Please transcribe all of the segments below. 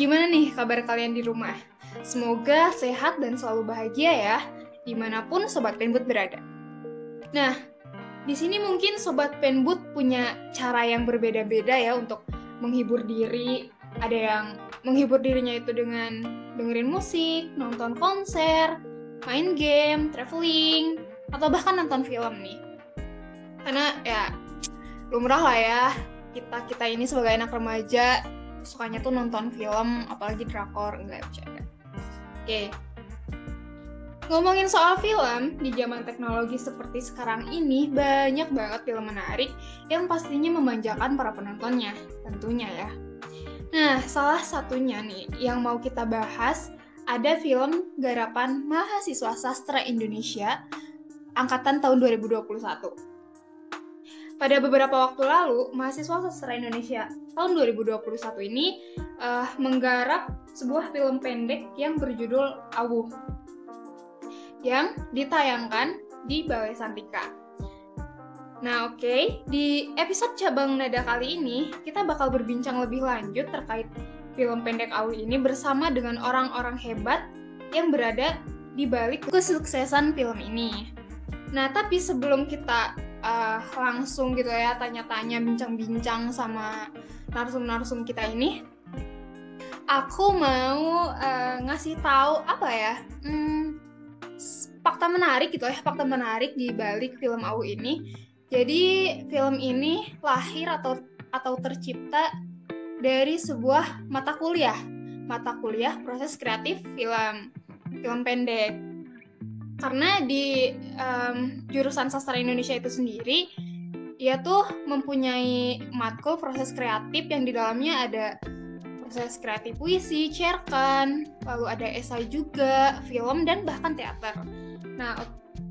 Gimana nih kabar kalian di rumah? Semoga sehat dan selalu bahagia ya, di mana pun Sobat Penbut berada. Nah, di sini mungkin Sobat Penbut punya cara yang berbeda-beda ya untuk menghibur diri. Ada yang menghibur dirinya itu dengan dengerin musik, nonton konser, main game, traveling, atau bahkan nonton film nih. Karena ya lumrah lah ya, kita-kita ini sebagai anak remaja sukanya tuh nonton film apalagi drakor enggak bercanda. Oke. Ngomongin soal film di zaman teknologi seperti sekarang ini banyak banget film menarik yang pastinya memanjakan para penontonnya tentunya ya nah salah satunya nih yang mau kita bahas ada film garapan mahasiswa sastra Indonesia angkatan tahun 2021 pada beberapa waktu lalu, mahasiswa sastra Indonesia tahun 2021 ini uh, menggarap sebuah film pendek yang berjudul Awu yang ditayangkan di Balai Santika. Nah, oke, okay. di episode cabang nada kali ini kita bakal berbincang lebih lanjut terkait film pendek Awu ini bersama dengan orang-orang hebat yang berada di balik kesuksesan film ini. Nah, tapi sebelum kita uh, langsung gitu ya tanya-tanya bincang-bincang sama narsum-narsum kita ini aku mau uh, ngasih tahu apa ya hmm, fakta menarik gitu ya fakta menarik di balik film Au ini jadi film ini lahir atau atau tercipta dari sebuah mata kuliah mata kuliah proses kreatif film film pendek karena di um, jurusan sastra Indonesia itu sendiri ia tuh mempunyai matkul proses kreatif yang di dalamnya ada proses kreatif puisi, cerkan, lalu ada esai juga, film dan bahkan teater. Nah,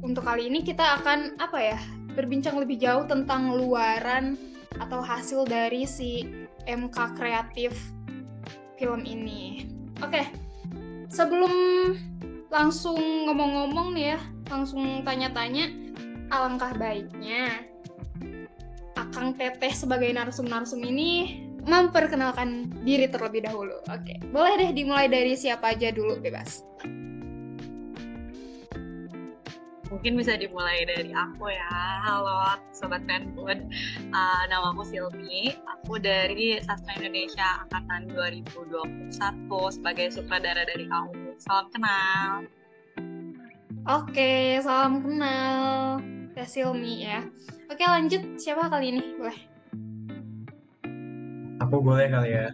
untuk kali ini kita akan apa ya? Berbincang lebih jauh tentang luaran atau hasil dari si MK kreatif film ini. Oke. Sebelum langsung ngomong-ngomong nih ya, langsung tanya-tanya, alangkah baiknya Akang Teteh sebagai narsum-narsum ini memperkenalkan diri terlebih dahulu. Oke, boleh deh dimulai dari siapa aja dulu, bebas. Mungkin bisa dimulai dari aku ya. Halo Sobat Fanfood, uh, nama aku Silmi. Aku dari Sastra Indonesia Angkatan 2021 sebagai sutradara dari AU Salam kenal. Oke, salam kenal. Teh Silmi ya. Oke, lanjut. Siapa kali ini? Boleh. Aku boleh kali ya.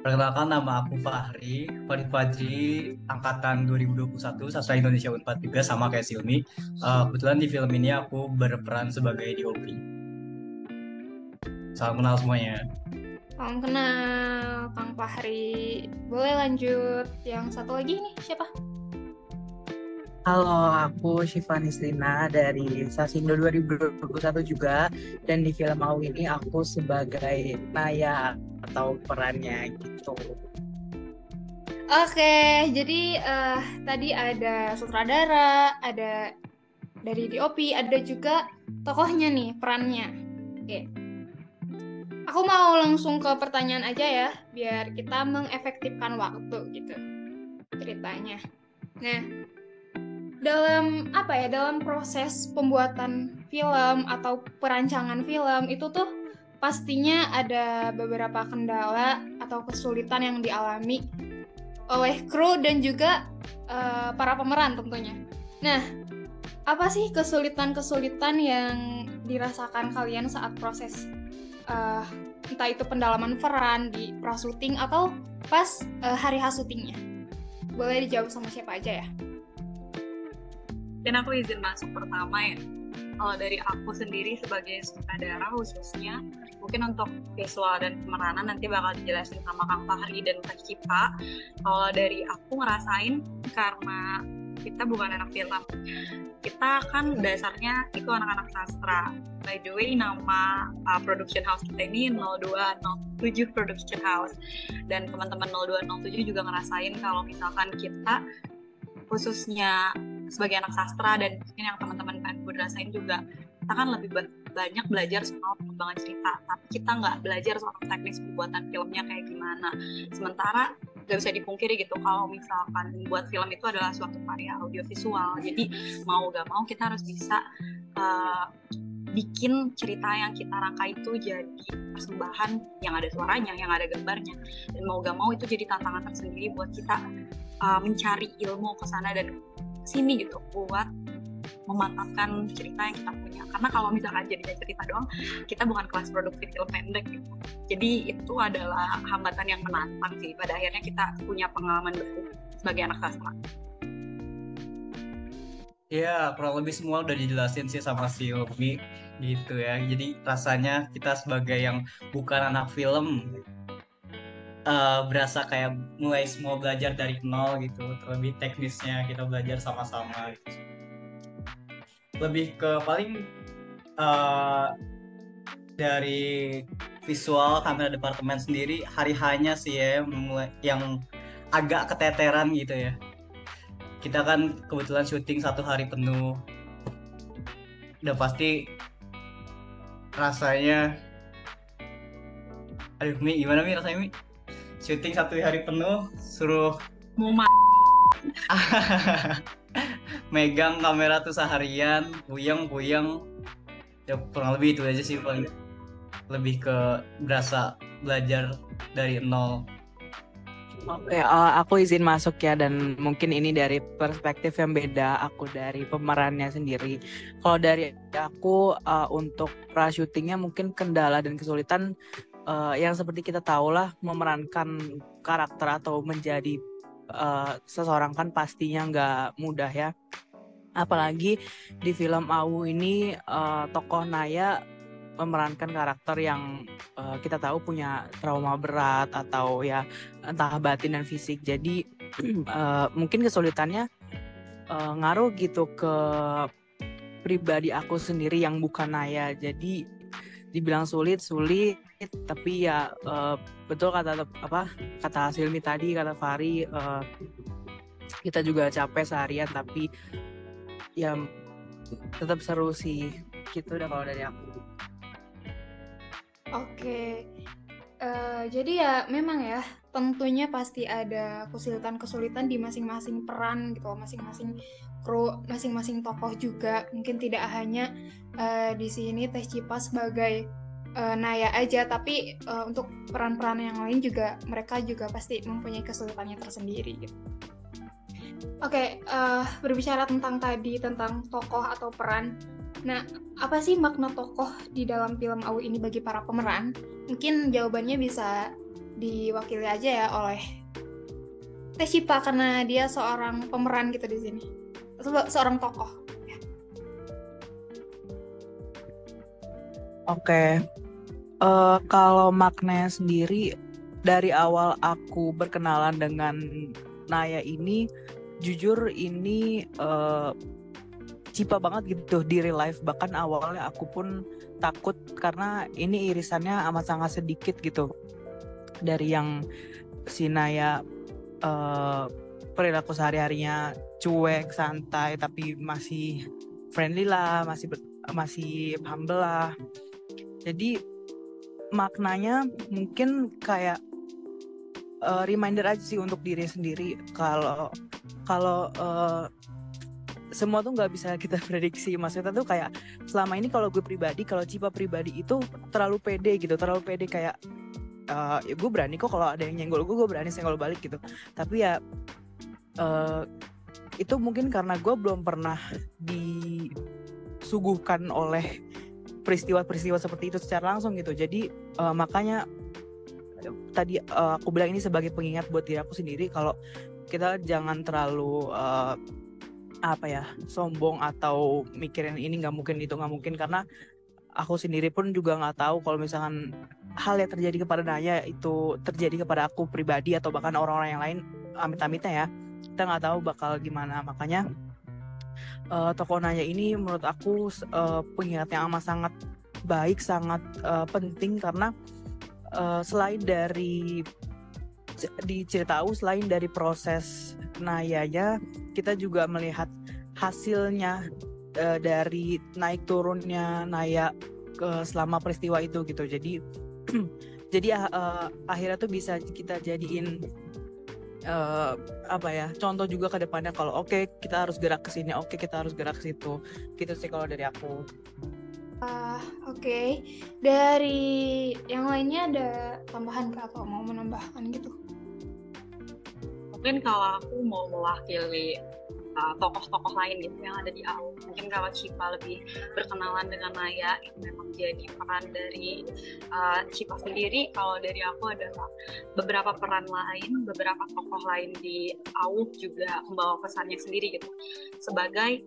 Perkenalkan nama aku Fahri, Fahri Fajri, angkatan 2021, Sastra Indonesia Unpad juga sama kayak Silmi. Uh, kebetulan di film ini aku berperan sebagai DOP. Salam kenal semuanya. Salam kenal, Kang Fahri. Boleh lanjut yang satu lagi nih, siapa? Halo, aku Syifa Nislina dari Sasindo 2021 juga dan di film Mau ini aku sebagai Naya atau perannya gitu. Oke, jadi uh, tadi ada sutradara, ada dari DOP, ada juga tokohnya nih, perannya. Oke. Aku mau langsung ke pertanyaan aja ya, biar kita mengefektifkan waktu gitu ceritanya. Nah, dalam apa ya, dalam proses pembuatan film atau perancangan film itu tuh pastinya ada beberapa kendala atau kesulitan yang dialami oleh kru dan juga uh, para pemeran tentunya. Nah, apa sih kesulitan-kesulitan yang dirasakan kalian saat proses uh, entah itu pendalaman peran di prasuting atau pas uh, hari H syutingnya. Boleh dijawab sama siapa aja ya? Dan aku izin masuk pertama ya. Kalau dari aku sendiri sebagai sutradara khususnya, mungkin untuk visual dan pemeranan nanti bakal dijelasin sama Kang Fahri dan Kak Cipa. Kalau dari aku ngerasain karena kita bukan anak film kita kan dasarnya itu anak-anak sastra by the way nama uh, production house kita ini 0207 production house dan teman-teman 0207 juga ngerasain kalau misalkan kita khususnya sebagai anak sastra dan mungkin yang teman-teman pengen rasain juga kita kan lebih banyak belajar soal pengembangan cerita tapi kita nggak belajar soal teknis pembuatan filmnya kayak gimana. Sementara nggak bisa dipungkiri gitu kalau misalkan membuat film itu adalah suatu karya audiovisual. Jadi mau gak mau kita harus bisa uh, bikin cerita yang kita rangkai itu jadi persembahan yang ada suaranya, yang ada gambarnya, dan mau gak mau itu jadi tantangan tersendiri buat kita uh, mencari ilmu ke sana dan sini gitu buat memantapkan cerita yang kita punya. Karena kalau misalkan jadinya cerita doang kita bukan kelas produktif film pendek gitu. Jadi itu adalah hambatan yang menantang sih. Pada akhirnya kita punya pengalaman betul sebagai anak sastra Ya, kurang lebih semua udah dijelasin sih sama si Umi gitu ya. Jadi rasanya kita sebagai yang bukan anak film uh, berasa kayak mulai semua belajar dari nol gitu. Terlebih teknisnya kita belajar sama-sama gitu. Lebih ke paling uh, dari visual kamera departemen sendiri hari hanya sih ya yang agak keteteran gitu ya. Kita kan kebetulan syuting satu hari penuh. Udah pasti rasanya aduh Mi gimana Mi rasanya Mi syuting satu hari penuh suruh mau megang kamera tuh seharian puyeng puyeng ya kurang lebih itu aja sih paling. Lebih ke berasa belajar dari nol. Oke, uh, aku izin masuk ya dan mungkin ini dari perspektif yang beda aku dari pemerannya sendiri. Kalau dari aku uh, untuk pra syutingnya mungkin kendala dan kesulitan uh, yang seperti kita tahu lah memerankan karakter atau menjadi uh, seseorang kan pastinya nggak mudah ya. Apalagi di film Awu ini uh, tokoh Naya memerankan karakter yang uh, kita tahu punya trauma berat atau ya entah batin dan fisik. Jadi uh, mungkin kesulitannya uh, ngaruh gitu ke pribadi aku sendiri yang bukan Naya. Jadi dibilang sulit sulit tapi ya uh, betul kata apa kata Silmi tadi kata Fari uh, kita juga capek seharian tapi ya tetap seru sih gitu udah kalau dari aku. Oke uh, jadi ya memang ya tentunya pasti ada kesulitan-kesulitan di masing-masing peran gitu masing-masing kru masing-masing tokoh juga. Mungkin tidak hanya uh, di sini Teh Cipa sebagai uh, Naya aja tapi uh, untuk peran-peran yang lain juga mereka juga pasti mempunyai kesulitannya tersendiri gitu. Oke, okay, uh, eh, berbicara tentang tadi tentang tokoh atau peran. Nah, apa sih makna tokoh di dalam film Awu ini bagi para pemeran? Mungkin jawabannya bisa diwakili aja ya oleh Teh Cipa karena dia seorang pemeran gitu di sini. Seorang tokoh. Oke, uh, kalau maknanya sendiri dari awal aku berkenalan dengan Naya ini jujur ini uh, cipa banget gitu di real life. Bahkan awalnya aku pun takut karena ini irisannya amat sangat sedikit gitu dari yang si Naya uh, perilaku sehari-harinya cuek santai tapi masih friendly lah masih masih humble lah. Jadi maknanya mungkin kayak uh, reminder aja sih untuk diri sendiri. Kalau kalau uh, semua tuh nggak bisa kita prediksi. Maksudnya tuh kayak selama ini kalau gue pribadi kalau Cipa pribadi itu terlalu pede gitu. Terlalu pede kayak uh, ya gue berani kok kalau ada yang nyenggol gue gue berani senggol balik gitu. Tapi ya uh, itu mungkin karena gue belum pernah disuguhkan oleh peristiwa-peristiwa seperti itu secara langsung gitu. Jadi uh, makanya tadi uh, aku bilang ini sebagai pengingat buat diri aku sendiri kalau kita jangan terlalu uh, apa ya sombong atau mikirin ini nggak mungkin itu nggak mungkin. Karena aku sendiri pun juga nggak tahu kalau misalkan hal yang terjadi kepada Naya itu terjadi kepada aku pribadi atau bahkan orang-orang yang lain amit-amitnya ya kita nggak tahu bakal gimana. Makanya uh, tokoh Naya ini menurut aku uh, pengingat yang amat sangat baik sangat uh, penting karena uh, selain dari diceritakan selain dari proses Nayanya kita juga melihat hasilnya uh, dari naik turunnya Naya ke selama peristiwa itu gitu. Jadi jadi uh, akhirnya tuh bisa kita jadiin uh, apa ya contoh juga ke depannya kalau oke okay, kita harus gerak ke sini oke okay, kita harus gerak ke situ. Gitu sih kalau dari aku. Uh, oke. Okay. dari yang lainnya ada tambahan ke atau mau menambahkan gitu? Mungkin kalau aku mau mewakili uh, tokoh-tokoh lain gitu yang ada di AU. Mungkin kalau Cipa lebih berkenalan dengan Naya itu memang jadi peran dari uh, Cipa sendiri. Kalau dari aku adalah beberapa peran lain, beberapa tokoh lain di AU juga membawa pesannya sendiri gitu. Sebagai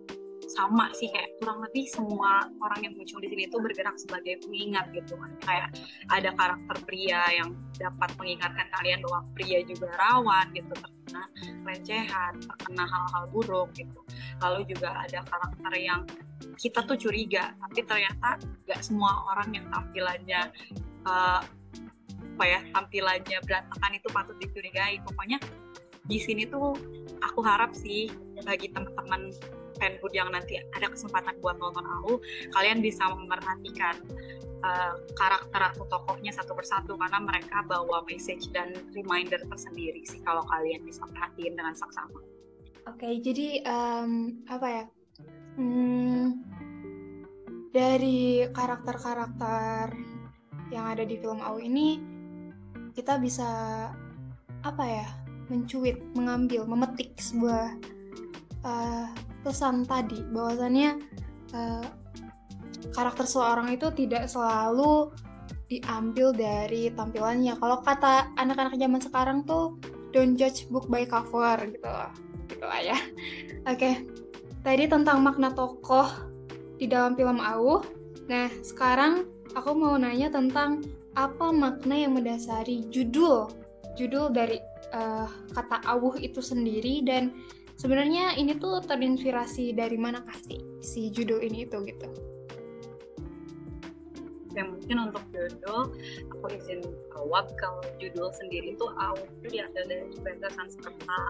sama sih kayak kurang lebih semua orang yang muncul di sini itu bergerak sebagai pengingat gitu kan. Kayak ada karakter pria yang dapat mengingatkan kalian bahwa pria juga rawan gitu terkena pelecehan terkena hal-hal buruk gitu. Lalu juga ada karakter yang kita tuh curiga tapi ternyata gak semua orang yang tampilannya uh, apa ya tampilannya berantakan itu patut dicurigai. Pokoknya di sini tuh aku harap sih bagi teman-teman fanhood yang nanti ada kesempatan buat nonton aku kalian bisa memerhatikan uh, karakter atau tokohnya satu persatu karena mereka bawa message dan reminder tersendiri sih kalau kalian bisa perhatiin dengan saksama. Oke, okay, jadi um, apa ya? Hmm, dari karakter-karakter yang ada di film AU ini kita bisa apa ya? mencuit, mengambil, memetik sebuah uh, pesan tadi bahwasannya uh, karakter seorang itu tidak selalu diambil dari tampilannya. Kalau kata anak-anak zaman sekarang tuh don't judge book by cover gitu loh. Gitu lah ya. Oke. Okay. Tadi tentang makna tokoh di dalam film Auh. Nah, sekarang aku mau nanya tentang apa makna yang mendasari judul judul dari uh, kata Auh itu sendiri dan sebenarnya ini tuh terinspirasi dari mana kasih si judul ini itu gitu? Yang mungkin untuk judul aku izin jawab. Kalau judul sendiri itu itu diambil dari bahasa Sanskerta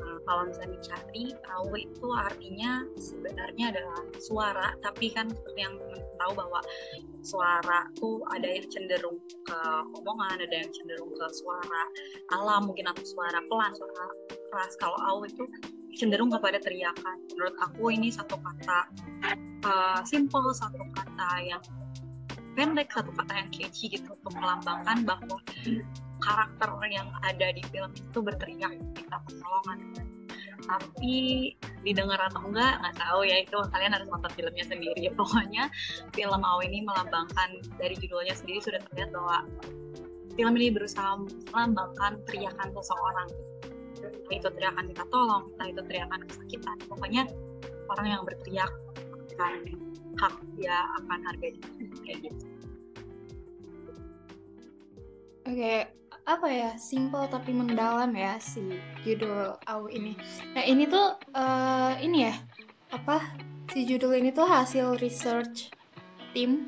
uh, kalau misalnya dicari AU itu artinya sebenarnya adalah suara. Tapi kan seperti yang tahu bahwa suara tuh ada yang cenderung ke omongan ada yang cenderung ke suara alam mungkin atau suara pelan suara keras. Kalau AU itu cenderung kepada teriakan. Menurut aku ini satu kata uh, simple satu kata yang pendek satu kata yang catchy gitu untuk melambangkan bahwa karakter yang ada di film itu berteriak minta pertolongan tapi didengar atau enggak nggak tahu ya. Itu kalian harus nonton filmnya sendiri. Pokoknya film Aw ini melambangkan dari judulnya sendiri sudah terlihat bahwa film ini berusaha melambangkan teriakan seseorang. Entah itu teriakan kita tolong entah itu teriakan kesakitan. Pokoknya orang yang berteriak akan hak dia akan harga diri kayak gitu Oke, okay. apa ya simple tapi mendalam ya si judul AU ini. Nah ini tuh uh, ini ya apa si judul ini tuh hasil research tim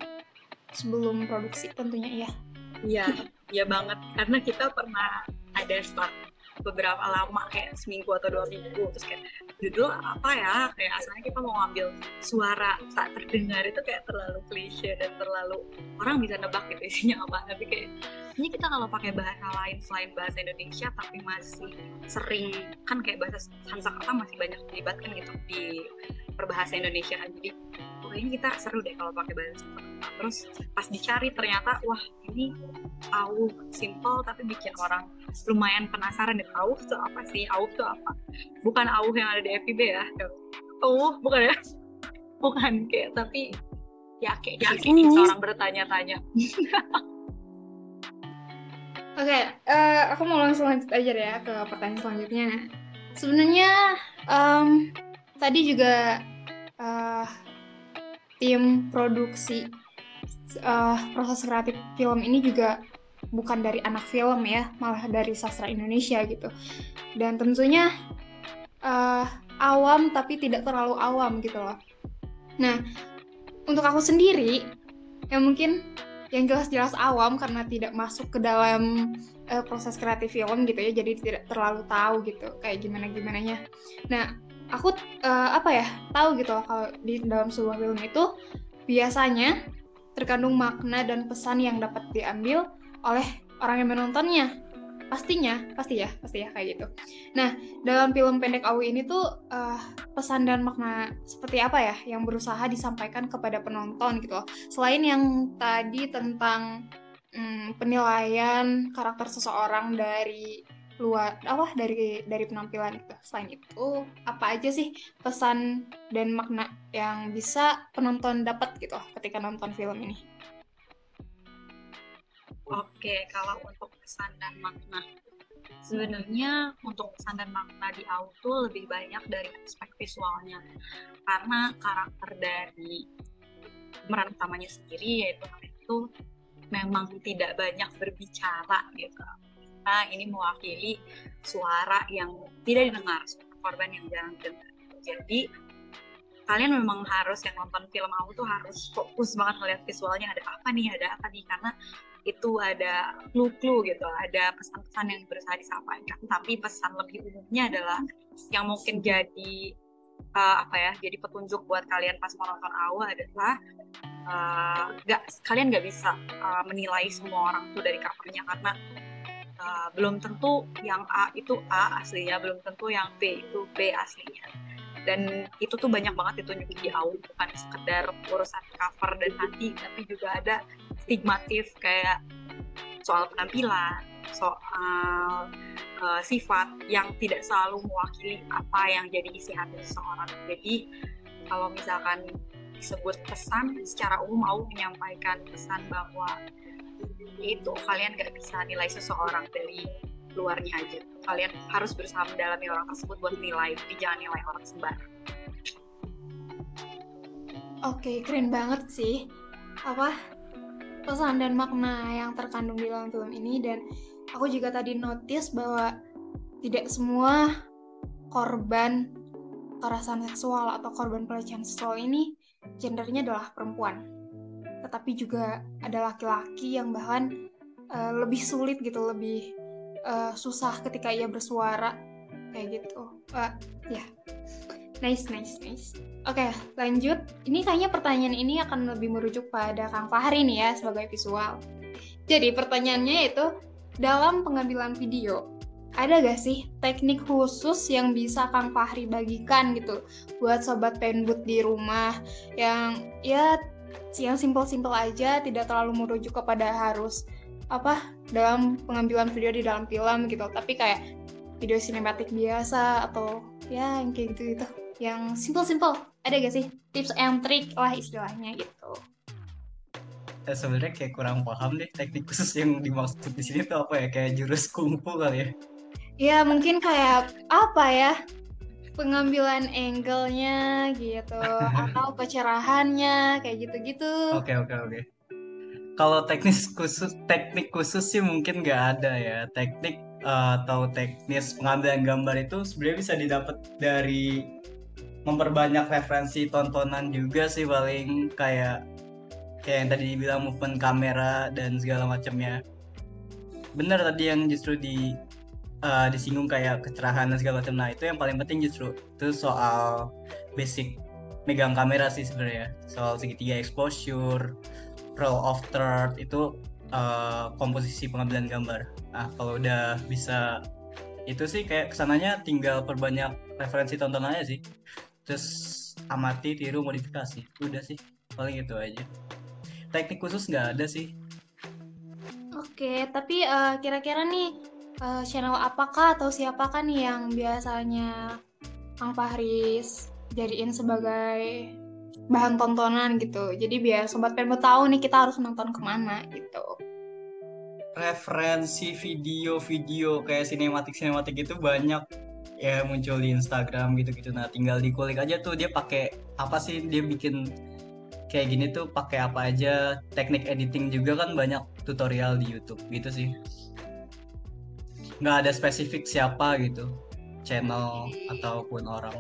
sebelum produksi tentunya ya. Iya, iya banget karena kita pernah ada start beberapa lama kayak seminggu atau dua minggu terus kayak judul apa ya kayak asalnya kita mau ngambil suara tak terdengar itu kayak terlalu klise dan terlalu orang bisa nebak gitu isinya apa. Tapi kayak ini kita kalau pakai bahasa lain selain bahasa Indonesia tapi masih sering kan kayak bahasa Sanskerta masih banyak dilibatkan gitu di perbahasa Indonesia. Jadi pokoknya kita seru deh kalau pakai bahasa Sanskerta terus pas dicari ternyata wah ini tahu simple tapi bikin orang lumayan penasaran deh auh itu apa sih? Auh itu apa? Bukan auh yang ada di FIB ya auh bukan ya bukan kayak tapi ya kayak ya, gitu orang bertanya-tanya Oke, okay, uh, eh, aku mau langsung lanjut aja ya ke pertanyaan selanjutnya. Sebenarnya um, tadi juga uh, tim produksi uh, proses kreatif film ini juga bukan dari anak film ya, malah dari sastra Indonesia gitu. Dan tentunya uh, awam tapi tidak terlalu awam gitu loh. Nah, untuk aku sendiri yang mungkin yang jelas-jelas awam karena tidak masuk ke dalam uh, proses kreatif film gitu ya jadi tidak terlalu tahu gitu kayak gimana gimana nya nah aku uh, apa ya tahu gitu loh kalau di dalam sebuah film itu biasanya terkandung makna dan pesan yang dapat diambil oleh orang yang menontonnya pastinya pasti ya pasti ya kayak gitu. Nah dalam film pendek Awi ini tuh uh, pesan dan makna seperti apa ya yang berusaha disampaikan kepada penonton gitu loh. Selain yang tadi tentang um, penilaian karakter seseorang dari luar apa dari dari penampilan itu. Selain itu apa aja sih pesan dan makna yang bisa penonton dapat gitu ketika nonton film ini Oke, kalau untuk pesan dan makna, sebenarnya untuk pesan dan makna di auto lebih banyak dari aspek visualnya, karena karakter dari pemeran utamanya sendiri yaitu itu memang tidak banyak berbicara gitu. Nah, ini mewakili suara yang tidak didengar, korban yang jarang dengar. Jadi kalian memang harus yang nonton film aku tuh harus fokus banget melihat visualnya ada apa nih, ada apa nih karena itu ada clue-clue gitu, ada pesan-pesan yang berusaha disampaikan. Tapi pesan lebih umumnya adalah yang mungkin jadi uh, apa ya, jadi petunjuk buat kalian pas menonton awal adalah uh, gak, kalian nggak bisa uh, menilai semua orang tuh dari covernya karena uh, belum tentu yang A itu A aslinya, belum tentu yang B itu B aslinya dan itu tuh banyak banget ditunjukin di awal bukan sekedar urusan cover dan hati tapi juga ada stigmatif kayak soal penampilan soal uh, sifat yang tidak selalu mewakili apa yang jadi isi hati seseorang. Jadi kalau misalkan disebut pesan secara umum mau menyampaikan pesan bahwa itu kalian gak bisa nilai seseorang dari luarnya aja. Kalian harus berusaha mendalami orang tersebut buat nilai jadi jangan nilai orang sembarang. Oke keren banget sih. Apa pesan dan makna yang terkandung di dalam film ini. Dan aku juga tadi notice bahwa tidak semua korban kekerasan seksual atau korban pelecehan seksual ini gendernya adalah perempuan. Tetapi juga ada laki-laki yang bahkan uh, lebih sulit gitu lebih uh, susah ketika ia bersuara kayak gitu. Uh, ya. Nice nice nice. Oke okay, lanjut. Ini kayaknya pertanyaan ini akan lebih merujuk pada Kang Fahri nih ya sebagai visual. Jadi pertanyaannya itu dalam pengambilan video ada gak sih teknik khusus yang bisa Kang Fahri bagikan gitu buat sobat penbut di rumah? Yang ya yang simple-simple aja tidak terlalu merujuk kepada harus apa dalam pengambilan video di dalam film gitu. Tapi kayak video sinematik biasa atau ya yang kayak gitu gitu yang simple simple ada gak sih tips and trick lah istilahnya gitu? Ya, sebenarnya kayak kurang paham deh teknik khusus yang dimaksud di sini tuh apa ya? Kayak jurus kungfu kali ya. Ya mungkin kayak apa ya? Pengambilan angle-nya gitu atau kecerahannya kayak gitu-gitu. Oke oke oke. Kalau teknis khusus teknik khusus sih mungkin nggak ada ya. Teknik uh, atau teknis pengambilan gambar itu sebenarnya bisa didapat dari memperbanyak referensi tontonan juga sih paling kayak kayak yang tadi dibilang movement kamera dan segala macamnya benar tadi yang justru di uh, disinggung kayak kecerahan dan segala macam nah itu yang paling penting justru itu soal basic megang kamera sih sebenarnya soal segitiga exposure roll of third itu uh, komposisi pengambilan gambar. Nah kalau udah bisa itu sih kayak ke sananya tinggal perbanyak referensi tonton aja sih. Terus amati, tiru, modifikasi. Udah sih paling itu aja. Teknik khusus nggak ada sih. Oke, tapi uh, kira-kira nih uh, channel apakah atau siapakah nih yang biasanya Kang Fahris jadiin sebagai bahan tontonan gitu. Jadi biar sobat penmu tahu nih kita harus nonton ke mana gitu. Referensi video-video kayak sinematik-sinematik itu banyak ya muncul di Instagram gitu-gitu. Nah tinggal dikulik aja tuh dia pakai apa sih dia bikin kayak gini tuh pakai apa aja teknik editing juga kan banyak tutorial di YouTube gitu sih nggak ada spesifik siapa gitu channel ataupun orang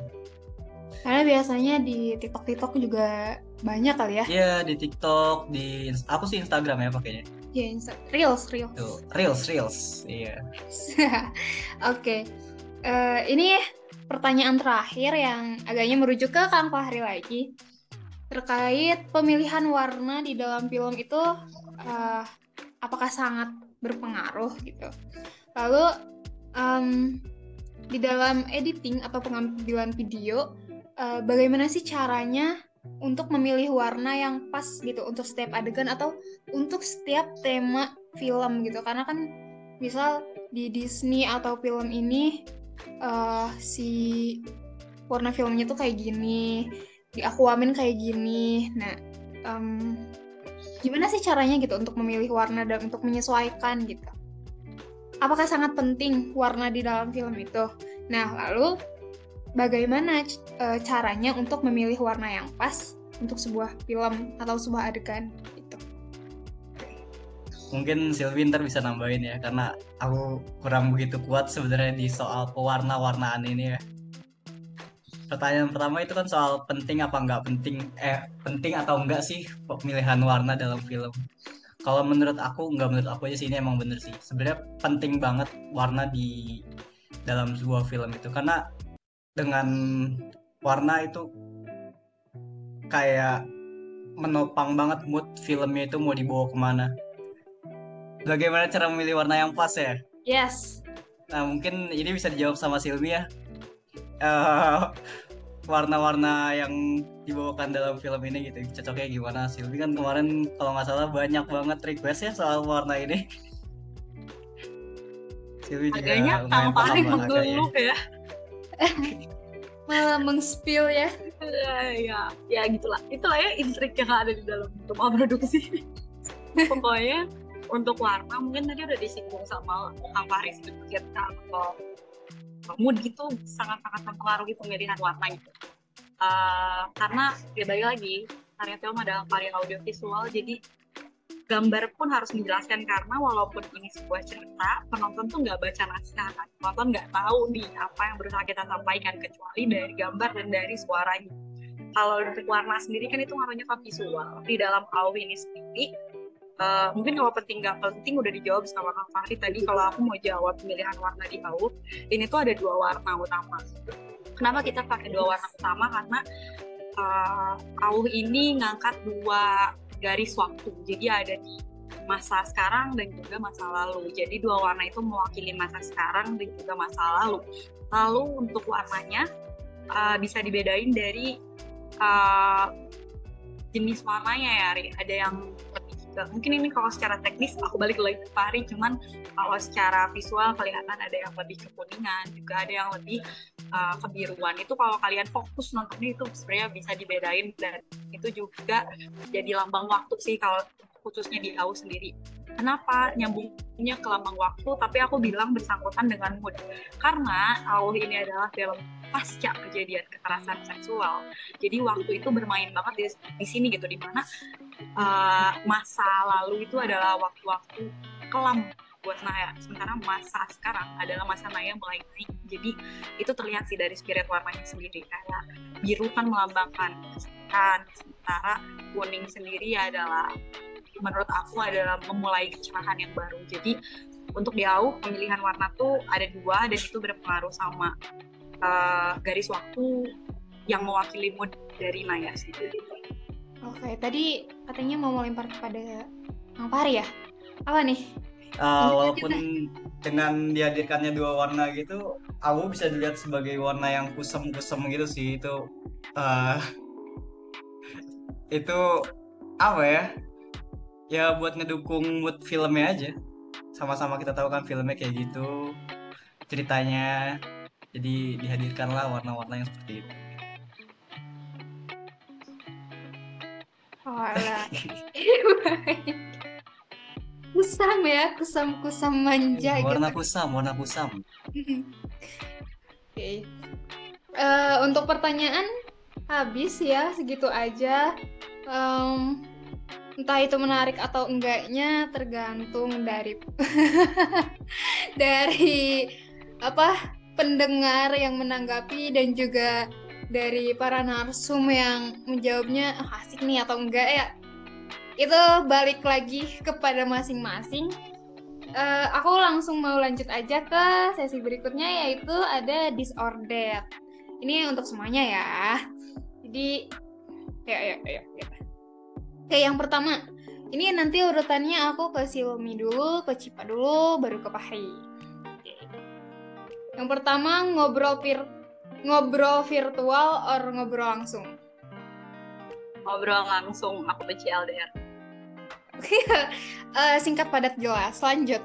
Karena biasanya di TikTok-TikTok juga banyak kali ya. Iya di TikTok di aku sih Instagram ya pakainya Ya, Insta- Reels, Reels. tuh reels reels iya Oke. Eh, ini pertanyaan terakhir yang agaknya merujuk ke Kang Fahri lagi. Terkait pemilihan warna di dalam film itu eh, apakah sangat berpengaruh gitu. Lalu em, di dalam editing atau pengambilan video eh, bagaimana sih caranya untuk memilih warna yang pas gitu untuk setiap adegan atau untuk setiap tema film gitu karena kan misal di Disney atau film ini eh, si warna filmnya tuh kayak gini di Aquaman kayak gini. Nah em, gimana sih caranya gitu untuk memilih warna dan untuk menyesuaikan gitu? Apakah sangat penting warna di dalam film itu? Nah lalu bagaimana eh, caranya untuk memilih warna yang pas untuk sebuah film atau sebuah adegan mungkin Sylvie ntar bisa nambahin ya karena aku kurang begitu kuat sebenarnya di soal pewarna-warnaan ini ya. Pertanyaan pertama itu kan soal penting apa nggak penting eh penting atau enggak sih pemilihan warna dalam film? Kalau menurut aku nggak menurut aku aja sih ini emang bener sih. Sebenarnya penting banget warna di dalam sebuah film itu karena dengan warna itu kayak menopang banget mood filmnya itu mau dibawa ke mana bagaimana cara memilih warna yang pas ya yes Nah, mungkin ini bisa dijawab sama Silmi ya. Eh, warna-warna yang dibawakan dalam film ini gitu, cocoknya gimana? Silmi kan kemarin kalau nggak salah banyak banget request ya soal warna ini. Silmi juga Agaknya lumayan paham lah ya. malah meng-spill ya ya ya ya gitulah itulah ya intrik yang ada di dalam rumah produksi pokoknya untuk warna mungkin tadi udah disinggung sama Kang Fahri sedikit kalau mood gitu sangat-sangat mempengaruhi pemilihan warna gitu. Eh, karena ya balik lagi karya film adalah karya audiovisual jadi gambar pun harus menjelaskan karena walaupun ini sebuah cerita penonton tuh nggak baca naskah kan. Penonton nggak tahu nih apa yang berusaha kita sampaikan kecuali dari gambar dan dari suaranya. Kalau untuk warna sendiri kan itu ke visual. Di dalam AW ini sendiri eh, mungkin kalau penting nggak penting udah dijawab sama Kang Fahri. Tadi kalau aku mau jawab pemilihan warna di AW ini tuh ada dua warna utama. Kenapa kita pakai dua warna utama? Karena uh, AW ini ngangkat dua garis waktu. Jadi ada di masa sekarang dan juga masa lalu. Jadi dua warna itu mewakili masa sekarang dan juga masa lalu. Lalu untuk warnanya uh, bisa dibedain dari uh, jenis warnanya ya Ri. ada yang ke mungkin ini kalau secara teknis aku balik lagi ke Fahri cuman kalau secara visual kelihatan ada yang lebih kekuningan juga ada yang lebih uh, kebiruan. Itu kalau kalian fokus nontonnya itu sebenarnya bisa dibedain dan itu juga jadi lambang waktu sih kalau khususnya di AU sendiri. Kenapa nyambungnya ke lambang waktu? Tapi aku bilang bersangkutan dengan mood. Karena AU ini adalah film pasca kejadian kekerasan seksual. Jadi waktu itu bermain banget di, di sini gitu di mana uh, masa lalu itu adalah waktu-waktu kelam buat Naya. Sementara masa sekarang adalah masa Naya mulai naik. Jadi itu terlihat sih dari spirit warnanya sendiri. Kayak biru kan melambangkan. Kesekian sementara kuning sendiri adalah menurut aku adalah memulai kecerahan yang baru. Jadi untuk di AU pemilihan warna tuh ada dua dan itu berpengaruh sama uh, garis waktu yang mewakili mood dari Naya sendiri. Oke, tadi katanya mau melempar kepada Kang Fahri ya? Apa nih? Uh, walaupun dengan dihadirkannya dua warna gitu, aku bisa dilihat sebagai warna yang kusem-kusem gitu sih itu uh, itu apa ya? Ya buat ngedukung mood filmnya aja. Sama-sama kita tahu kan filmnya kayak gitu ceritanya. Jadi dihadirkanlah warna-warna yang seperti itu. Kusam ya, kusam-kusam manja warna gitu. kusam, warna kusam. Oke. Eh, untuk pertanyaan habis ya, segitu aja. Em, entah itu menarik atau enggaknya tergantung dari dari apa pendengar yang menanggapi dan juga dari para narsum yang menjawabnya "Ah, asik nih atau enggak ya itu balik lagi kepada masing-masing Eh, aku langsung mau lanjut aja ke sesi berikutnya yaitu ada disorder ini untuk semuanya ya jadi ya ya ya, ya. Oke, yang pertama. Ini nanti urutannya aku ke Silmi dulu, ke Cipa dulu, baru ke Pahri. Yang pertama ngobrol ngobrol virtual or ngobrol langsung. Ngobrol langsung, aku benci LDR. Eh, singkat padat jelas. Lanjut.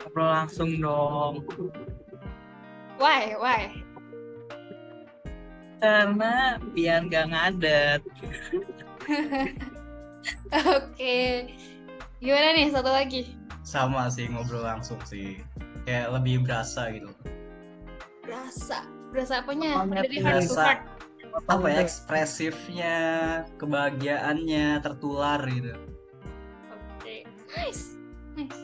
Ngobrol langsung dong. Why? Why? Karena biar nggak ngadet. Oke. Gimana nih satu lagi? Sama sih ngobrol langsung sih. Kayak lebih berasa gitu. Berasa. Berasa apanya? Apanya Dari heart to Berasa. heart. Apa ya ekspresifnya, kebahagiaannya tertular gitu. Oke, nice, nice.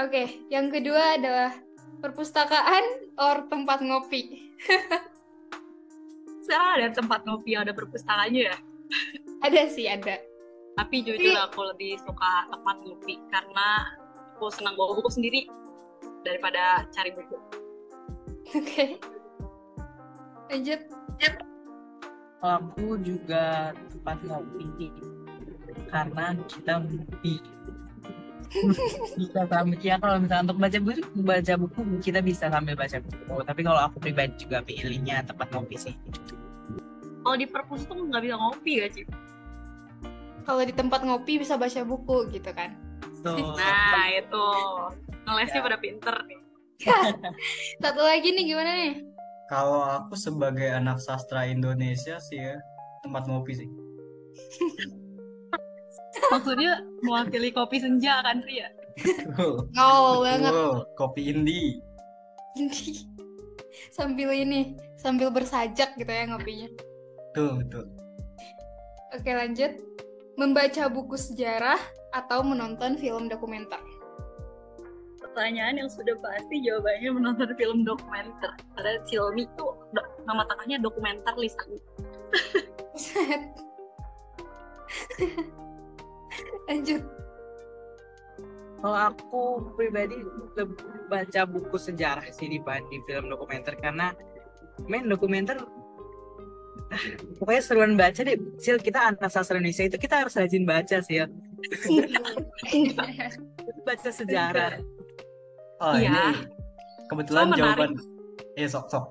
Oke, yang kedua adalah perpustakaan or tempat ngopi. Sekarang ada tempat ngopi yang ada perpustakaannya ya. Ada sih, ada. Tapi jujur aku lebih suka tempat ngopi karena aku senang bawa buku sendiri daripada cari buku. Oke. Lanjut. Aku juga tempat ngopi karena kita ngopi. bisa sambil ya kalau misalnya untuk baca buku baca buku kita bisa sambil baca buku tapi kalau aku pribadi juga pilihnya tempat ngopi sih Kalau di perpus tuh nggak bisa ngopi gak sih? Kalau di tempat ngopi bisa baca buku gitu kan. So, Nah itu ngelesnya Ya. pada pinter nih. Satu lagi nih gimana nih? Kalau aku sebagai anak sastra Indonesia sih ya tempat ngopi sih. Maksudnya mewakili kopi senja kan Ria? Betul. Gaul banget. Betul. Kopi indie. sambil ini, sambil bersajak gitu ya ngopinya. Betul, betul. Oke, lanjut. Membaca buku sejarah atau menonton film dokumenter. Pertanyaan yang sudah pasti jawabannya menonton film dokumenter. Karena Silmi tuh do- nama tengahnya dokumenter lisan. Set. Lanjut. kalau aku pribadi lebih baca buku sejarah sih dibanding film dokumenter karena main dokumenter ah, pokoknya seruan baca deh sil kita anak sastra Indonesia itu kita harus rajin baca sih ya baca sejarah Oh, Iya. ini kebetulan So jawaban eh sok sok.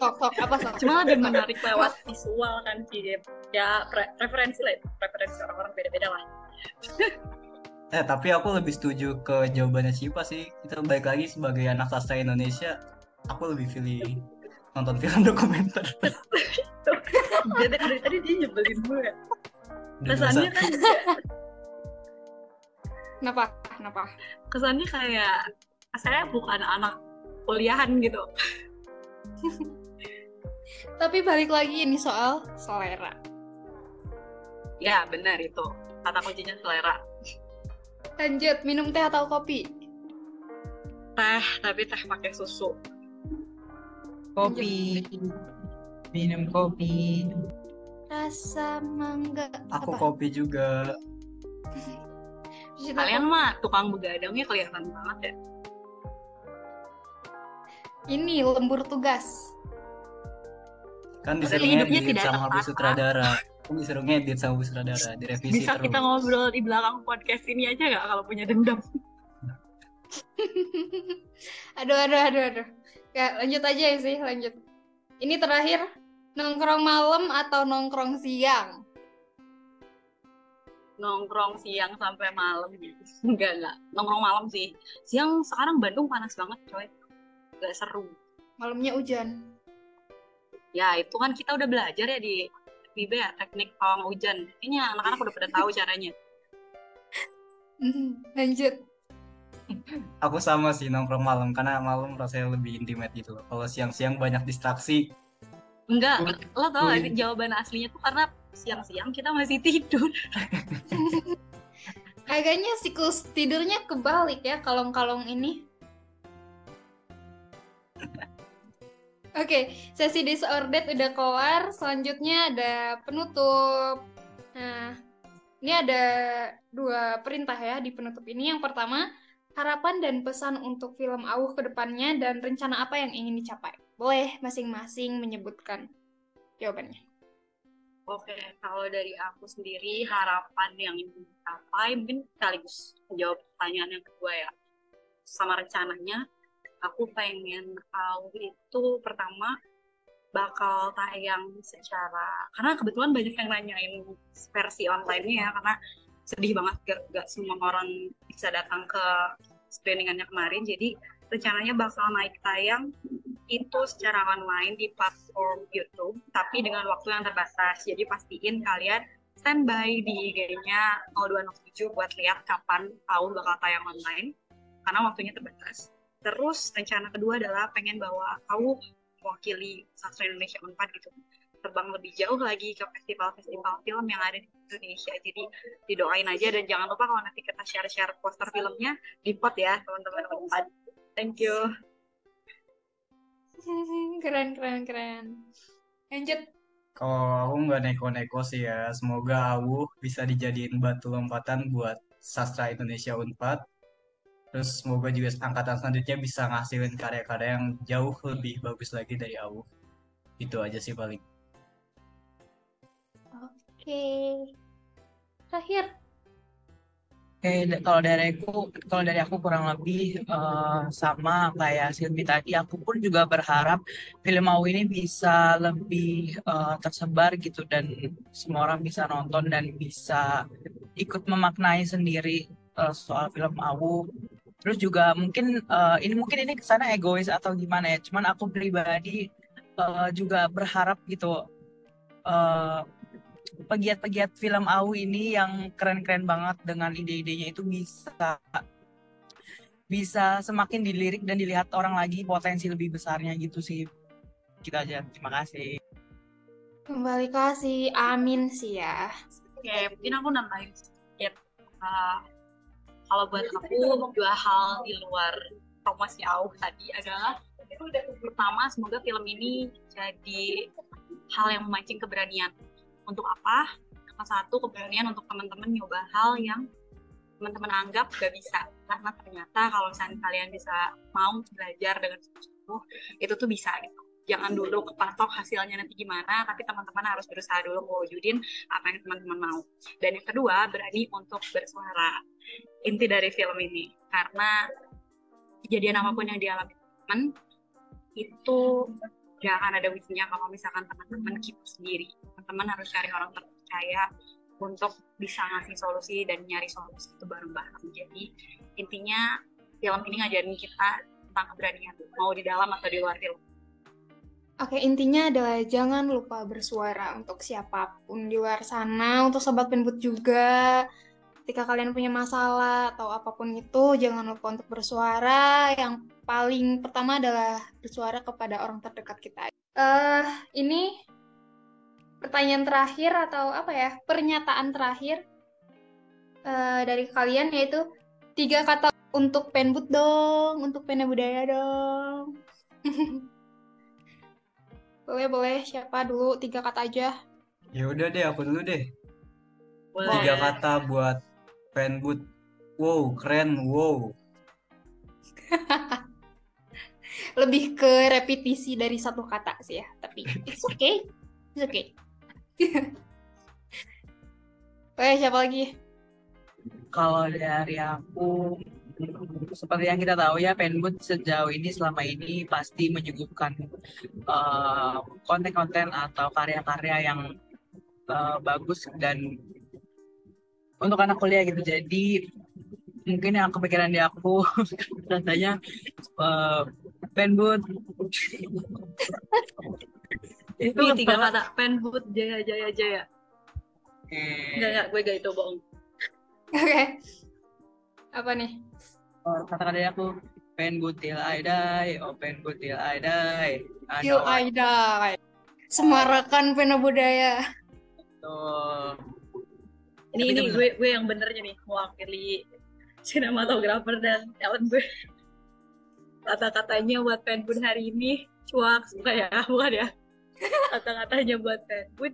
Sok, sok, apa sok? Cuma lebih menarik lewat visual kan sih. Ya pre- preferensi lah, itu. preferensi orang-orang beda-beda lah. Eh, tapi aku lebih setuju ke jawabannya Cipa sih. Kita balik lagi sebagai anak sastra Indonesia, aku lebih pilih nonton film dokumenter. Jadi dari tadi dia nyebelin gue. Kesannya kan Kenapa? Kenapa? kesannya kayak saya bukan anak kuliahan gitu. Tapi balik lagi ini soal selera. Ya benar itu. Kata kuncinya selera. Lanjut, minum teh atau kopi? Teh, tapi teh pakai susu. kopi minum kopi Rasa mangga. Aku apa? kopi juga. Kalian mah tukang begadangnya kelihatan banget ya. Ini lembur tugas. Kan disuruh hidupnya ngedit tidak sama Bu sutradara. Kan disuruh ngedit sama Bu sutradara, direvisi Bisa terus. kita ngobrol di belakang podcast ini aja nggak kalau punya dendam? aduh, aduh, aduh, aduh. Ya, lanjut aja ya sih, lanjut. Ini terakhir, nongkrong malam atau nongkrong siang? Nongkrong siang sampai malam. Enggak, enggak. Nongkrong malam sih. Siang sekarang Bandung panas banget, coy. Gak seru. Malamnya hujan. Ya, itu kan kita udah belajar ya di FIB ya, teknik pawang hujan. Ini anak-anak udah pada tahu caranya. lanjut. Aku sama sih nongkrong malam karena malam rasanya lebih intimate gitu. Kalau siang-siang banyak distraksi. Enggak, lo tau gak sih jawaban aslinya tuh karena siang-siang kita masih tidur. Kayaknya siklus tidurnya kebalik ya kalong-kalong ini. Oke, sesi disordered udah kelar. Selanjutnya ada penutup. Nah, ini ada dua perintah ya di penutup ini. Yang pertama, harapan dan pesan untuk film Auh ke depannya dan rencana apa yang ingin dicapai. Boleh masing-masing menyebutkan jawabannya. Oke, kalau dari aku sendiri harapan yang ingin dicapai mungkin sekaligus menjawab pertanyaan yang kedua ya. Sama rencananya, aku pengen tahu itu pertama bakal tayang secara karena kebetulan banyak yang nanyain versi online-nya ya karena sedih banget gak, gak semua orang bisa datang ke screeningannya kemarin jadi rencananya bakal naik tayang itu secara online di platform YouTube tapi dengan waktu yang terbatas jadi pastiin kalian standby di IG-nya 0207 buat lihat kapan tahu bakal tayang online karena waktunya terbatas Terus rencana kedua adalah pengen bawa kamu mewakili sastra Indonesia Unpad gitu terbang lebih jauh lagi ke festival-festival film yang ada di Indonesia. Jadi didoain aja dan jangan lupa kalau nanti kita share-share poster filmnya di pot ya teman-teman. Thank you. keren keren keren. Lanjut. Kalau aku nggak neko-neko sih ya, semoga aku bisa dijadiin batu lompatan buat sastra Indonesia Unpad Terus semoga juga angkatan selanjutnya bisa ngasilin karya-karya yang jauh lebih bagus lagi dari aku. Itu aja sih paling. Oke. Terakhir. Oke, kalau dari aku, kalau dari aku kurang lebih uh, sama kayak Silvi tadi, aku pun juga berharap film Au ini bisa lebih uh, tersebar gitu dan semua orang bisa nonton dan bisa ikut memaknai sendiri uh, soal film Au Terus juga mungkin uh, ini mungkin ini ke sana egois atau gimana ya. Cuman aku pribadi uh, juga berharap gitu uh, pegiat-pegiat film AU ini yang keren-keren banget dengan ide-idenya itu bisa bisa semakin dilirik dan dilihat orang lagi potensi lebih besarnya gitu sih. Kita gitu aja. Terima kasih. Kembali kasih. Amin sih ya. Oke, mungkin aku nambahin sedikit. Uh, kalau buat aku dua hal di luar promosi AU tadi adalah pertama semoga film ini jadi hal yang memancing keberanian untuk apa? Nomor satu keberanian untuk teman-teman nyoba hal yang teman-teman anggap gak bisa. Karena ternyata kalau misalnya kalian bisa mau belajar dengan sungguh itu tuh bisa gitu. Jangan dulu kepatok hasilnya nanti gimana tapi teman-teman harus berusaha dulu mewujudin apa yang teman-teman mau. Dan yang kedua berani untuk bersuara. Inti dari film ini karena kejadian apa pun yang dialami teman itu akan ada ujungnya kalau misalkan teman-teman keep sendiri teman-teman harus cari orang terpercaya untuk bisa ngasih solusi dan nyari solusi itu bareng-bareng jadi intinya film ini ngajarin kita tentang keberanian mau di dalam atau di luar film Oke, intinya adalah jangan lupa bersuara untuk siapa pun di luar sana, untuk sobat penbut juga. Ketika kalian punya masalah atau apa pun itu, jangan lupa untuk bersuara. Yang paling pertama adalah bersuara kepada orang terdekat kita. Uh, ini pertanyaan terakhir atau apa ya? Pernyataan terakhir uh, dari kalian yaitu tiga kata untuk penbut dong, untuk pena budaya dong. Boleh, boleh. Siapa dulu? Tiga kata aja. Ya udah deh, aku dulu deh. Boleh. Tiga kata buat fanboot. Wow, keren. Wow. Lebih ke repetisi dari satu kata sih ya. Tapi it's okay. It's okay. Oke, siapa lagi? Kalau dari aku seperti yang kita tahu ya Penbut sejauh ini selama ini pasti menyuguhkan eh, konten-konten atau karya-karya yang uh, bagus dan untuk anak kuliah gitu jadi mungkin yang kepikiran di aku rasanya uh, Penbut itu tiga kata Penbut Jaya Jaya Jaya Enggak, enggak, gue gak itu bohong. Oke. Okay. Apa nih? oh, kata-kata aku pen butil I die, oh pen butil I die. Till I die. semarakan pena budaya. Tuh. Ini Tapi ini gue gue yang benernya nih mewakili sinematografer dan talent gue. Kata-katanya buat fanbun hari ini. Cuak suka ya? Bukan ya? Kata-katanya buat fanbun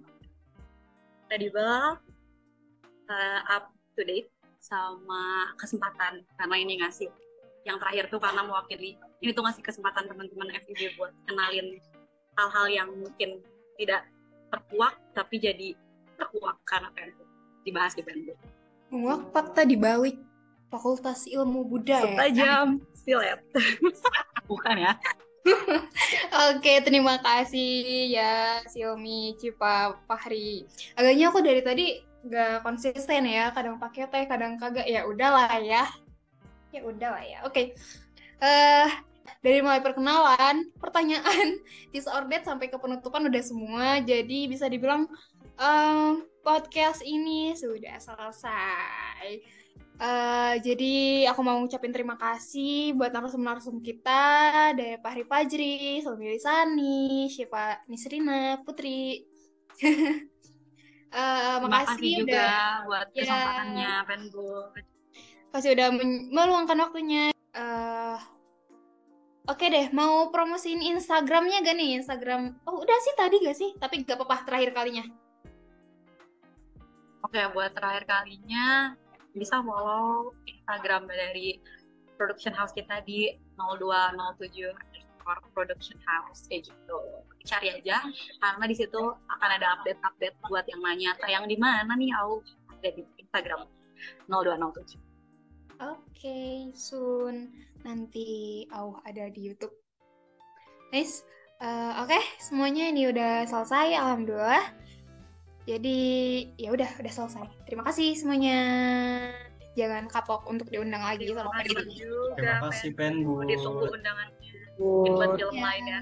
tadi uh, up to date sama kesempatan. Karena ini ngasih yang terakhir tuh karena mewakili. Ini tuh ngasih kesempatan teman-teman FIB buat kenalin hal-hal yang mungkin tidak terkuak tapi jadi terkuak karena fanbun dibahas di fanbun Menguak fakta di balik Fakultas Ilmu Budaya. setajam silet bukan ya Oke, terima kasih ya Silmi Cipa Fahri. Agaknya aku dari tadi gak konsisten ya, kadang pakai teh, kadang kagak. Ya udahlah ya. Ya udahlah ya. Oke. Eh dari mulai perkenalan, pertanyaan, disordered sampai ke penutupan udah semua. Jadi bisa dibilang em, podcast ini sudah selesai. Eh, jadi aku mau ngucapin terima kasih buat narasum-narasum kita dari Fahri Fajri, Selmi Lisani, Syifa Nisrina, Putri. Terima makasih kasih juga udah buat Ya. kesempatannya fanbun kasih udah men- meluangkan waktunya. Eh, Oke deh, mau promosiin Instagramnya gak nih? Instagram, oh udah sih tadi gak sih? Tapi gak apa-apa terakhir kalinya. Oke, buat terakhir kalinya bisa follow Instagram dari production house kita di 0207 underscore production house kayak gitu. Cari aja karena di situ akan ada update-update buat yang nanya tayang di mana nih Au ada di Instagram 0207. Oke, soon nanti oh ada di YouTube. Nice. Eh, Oke, semuanya ini udah selesai, alhamdulillah. Jadi ya udah, udah selesai. Terima kasih semuanya. Jangan kapok untuk diundang lagi Terima sama kasih juga Terima kasih Penbun. ditunggu undangannya mungkin buat film Ya. lain ya.